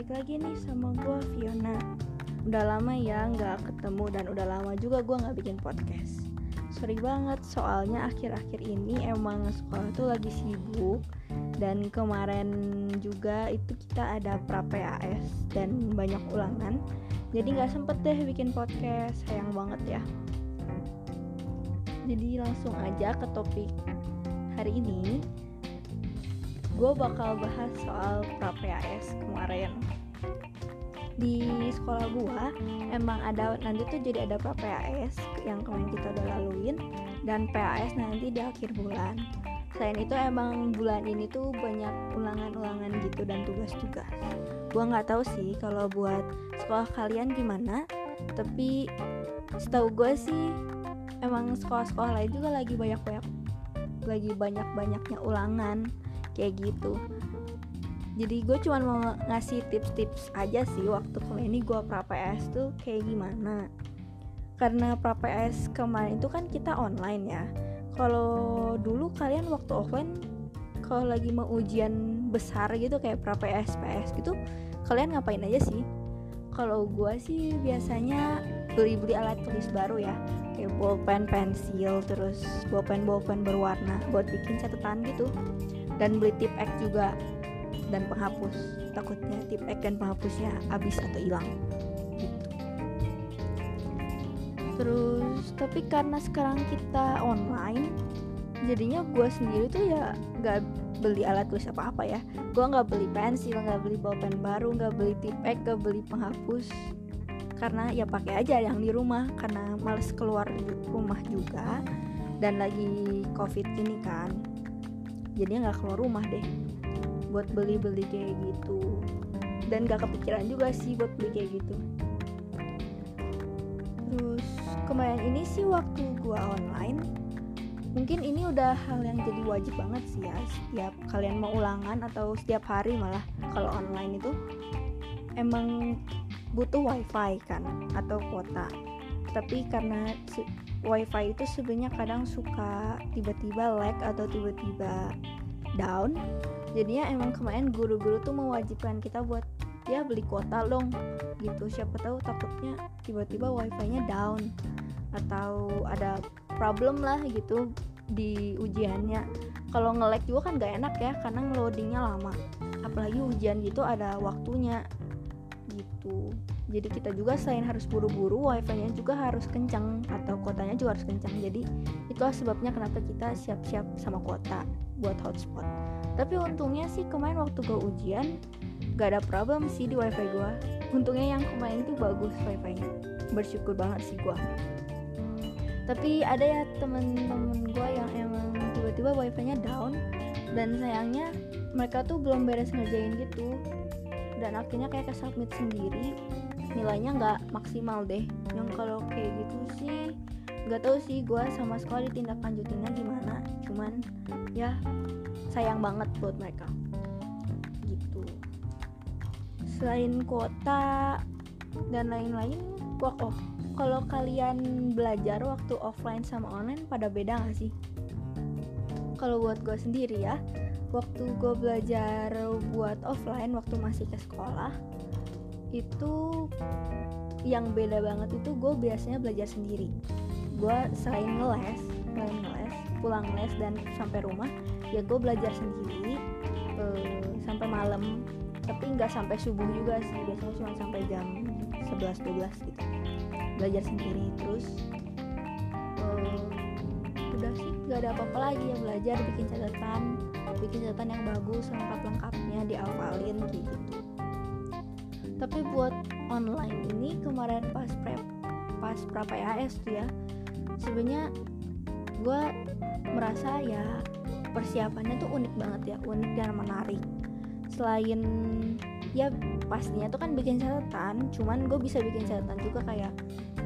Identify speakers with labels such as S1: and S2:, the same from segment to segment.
S1: balik lagi nih sama gue Fiona. Udah lama ya nggak ketemu dan udah lama juga gue nggak bikin podcast. Sorry banget soalnya akhir-akhir ini emang sekolah tuh lagi sibuk. Dan kemarin juga itu kita ada pra PAS dan banyak ulangan. Jadi nggak sempet deh bikin podcast, sayang banget ya. Jadi langsung aja ke topik hari ini. Gue bakal bahas soal pra PAS kemarin di sekolah gue emang ada nanti tuh jadi ada PAS yang kemarin kita udah laluin dan PAS nanti di akhir bulan. Selain itu emang bulan ini tuh banyak ulangan-ulangan gitu dan tugas juga. Gue nggak tahu sih kalau buat sekolah kalian gimana tapi setahu gue sih emang sekolah-sekolah lain juga lagi banyak-banyak lagi banyak-banyaknya ulangan kayak gitu jadi gue cuma mau ngasih tips-tips aja sih waktu kemarin ini gue pra PS tuh kayak gimana. Karena pra PS kemarin itu kan kita online ya. Kalau dulu kalian waktu offline kalau lagi mau ujian besar gitu kayak pra PS PS gitu kalian ngapain aja sih? Kalau gue sih biasanya beli-beli alat tulis baru ya. Kayak bolpen pensil terus bolpen bolpen berwarna buat bikin catatan gitu. Dan beli tip X juga dan penghapus. Takutnya tip X dan penghapusnya habis atau hilang. Gitu. terus tapi karena sekarang kita online jadinya gue sendiri tuh ya nggak beli alat tulis apa apa ya. Gue nggak beli pensil nggak beli bolpen baru nggak beli tip X nggak beli penghapus. Karena ya pakai aja yang di rumah karena males keluar rumah juga. Dan lagi covid ini kan jadi nggak keluar rumah deh buat beli-beli kayak gitu. Dan gak kepikiran juga sih buat beli kayak gitu. Terus kemarin ini sih waktu gua online mungkin ini udah hal yang jadi wajib banget sih ya setiap kalian mau ulangan atau setiap hari malah kalau online itu emang butuh wifi kan atau kuota. Tapi karena wifi itu sebenarnya kadang suka tiba-tiba lag atau tiba-tiba down jadinya emang kemarin guru-guru tuh mewajibkan kita buat ya beli kuota dong gitu. Siapa tahu takutnya tiba-tiba wifi-nya down atau ada problem lah gitu di ujiannya. Kalau nge-lag juga kan gak enak ya karena loadingnya lama. Apalagi ujian gitu ada waktunya gitu. Jadi kita juga selain harus buru-buru wifi-nya juga harus kencang atau kuotanya juga harus kencang jadi itulah sebabnya kenapa kita siap-siap sama kuota buat hotspot tapi untungnya sih kemarin waktu gue ujian gak ada problem sih di wifi gue untungnya yang kemarin itu bagus wifi-nya. Bersyukur banget sih gue tapi ada ya temen-temen gue yang emang tiba-tiba wifi-nya down dan sayangnya mereka tuh belum beres ngerjain gitu. Dan akhirnya kayak ke submit sendiri. Nilainya nggak maksimal deh. Yang kalau kayak gitu sih nggak tahu sih gue sama sekali tindak lanjutinnya gimana. Cuman ya sayang banget buat mereka. Gitu. Selain kuota dan lain-lain kok oh, kalau kalian belajar waktu offline sama online pada beda gak sih? Kalau buat gue sendiri ya waktu gue belajar buat offline waktu masih ke sekolah itu yang beda banget itu gue biasanya belajar sendiri gue selain ngeles selain ngeles pulang les dan sampai rumah ya gue belajar sendiri uh, sampai malam. Tapi nggak sampai subuh juga sih biasanya cuma sampai jam 11-12 gitu. Belajar sendiri terus uh, udah sih nggak ada apa-apa lagi ya belajar bikin catatan bikin catatan yang bagus lengkap lengkapnya diawalin kayak gitu. Tapi buat online ini kemarin pas prep pas pra PAS tuh ya sebenarnya gue merasa ya persiapannya tuh unik banget ya unik dan menarik. Selain ya pastinya tuh kan bikin catatan cuman gue bisa bikin catatan juga kayak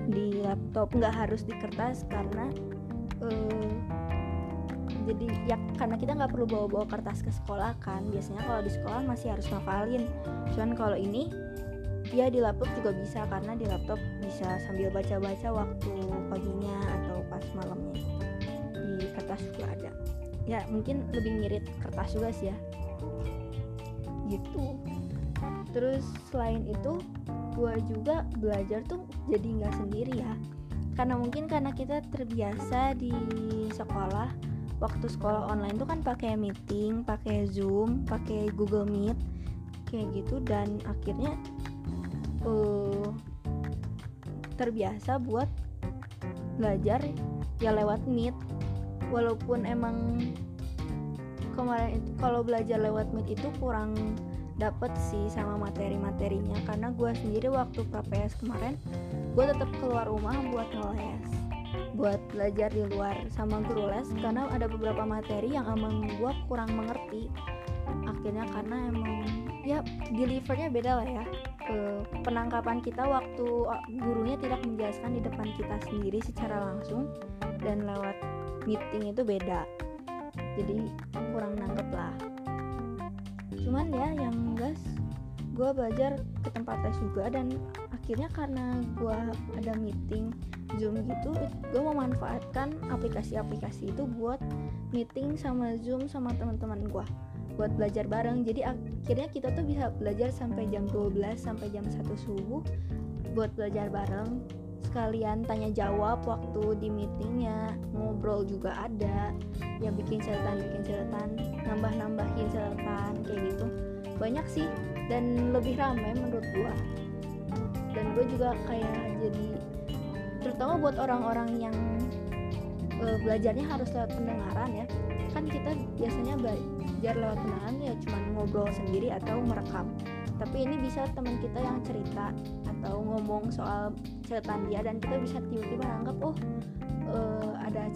S1: di laptop nggak harus di kertas karena uh, jadi ya karena kita nggak perlu bawa-bawa kertas ke sekolah kan biasanya kalau di sekolah masih harus ngafalin. Cuman kalau ini ya di laptop juga bisa karena di laptop bisa sambil baca-baca waktu paginya ya mungkin lebih ngirit kertas juga sih ya. Gitu. Terus selain itu gue juga belajar tuh jadi nggak sendiri ya. Karena mungkin karena kita terbiasa di sekolah waktu sekolah online tuh kan pakai meeting pakai zoom pakai google meet kayak gitu. Dan akhirnya uh, terbiasa buat belajar ya lewat meet walaupun emang kemarin kalau belajar lewat meet itu kurang dapet sih sama materi-materinya. Karena gue sendiri waktu PPS kemarin gue tetap keluar rumah buat ngeles buat belajar di luar sama guru les. Karena ada beberapa materi yang emang gue kurang mengerti. Akhirnya karena emang ya delivernya beda lah ya. E, penangkapan kita waktu gurunya tidak menjelaskan di depan kita sendiri secara langsung dan lewat meeting itu beda. Jadi kurang nangkep lah. Cuman ya yang gas gue belajar ke tempat les juga dan akhirnya karena gue ada meeting zoom gitu gue memanfaatkan aplikasi-aplikasi itu buat meeting sama zoom sama teman-teman gue buat belajar bareng. Jadi akhirnya kita tuh bisa belajar sampai jam 12 sampai jam 1 subuh buat belajar bareng. Sekalian tanya jawab waktu di meetingnya ngobrol juga ada ya bikin catatan bikin catatan nambah nambahin catatan kayak gitu. Banyak sih dan lebih ramai menurut gua. Dan gue juga kayak jadi terutama buat orang-orang yang uh, belajarnya harus lewat pendengaran ya. Kan kita biasanya belajar lewat pendengaran ya cuma ngobrol sendiri atau merekam. Tapi ini bisa teman kita yang cerita atau ngomong soal catatan dia dan kita bisa tiba-tiba anggap oh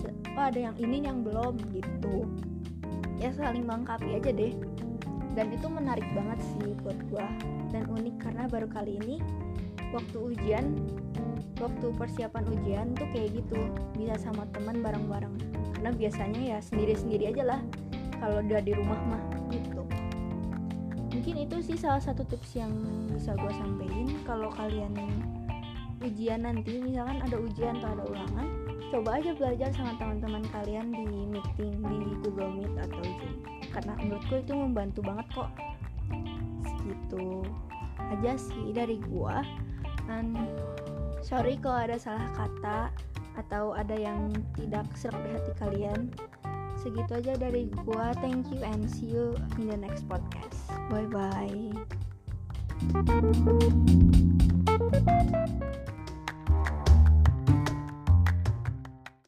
S1: oh ada yang ini yang belum gitu. Ya saling melengkapi aja deh. Dan itu menarik banget sih buat gua. Dan unik karena baru kali ini waktu ujian waktu persiapan ujian tuh kayak gitu. Bisa sama teman bareng-bareng. Karena biasanya ya sendiri-sendiri aja lah kalau udah di rumah mah gitu. Mungkin itu sih salah satu tips yang bisa gue sampaikan kalau kalian ujian nanti misalkan ada ujian atau ada ulangan coba aja belajar sama teman-teman kalian di meeting di Google Meet atau Zoom. Karena menurutku itu membantu banget kok. Segitu aja sih dari gua. Dan sorry kalau ada salah kata atau ada yang tidak serak di hati kalian. Segitu aja dari gua. Thank you and see you in the next podcast. Bye bye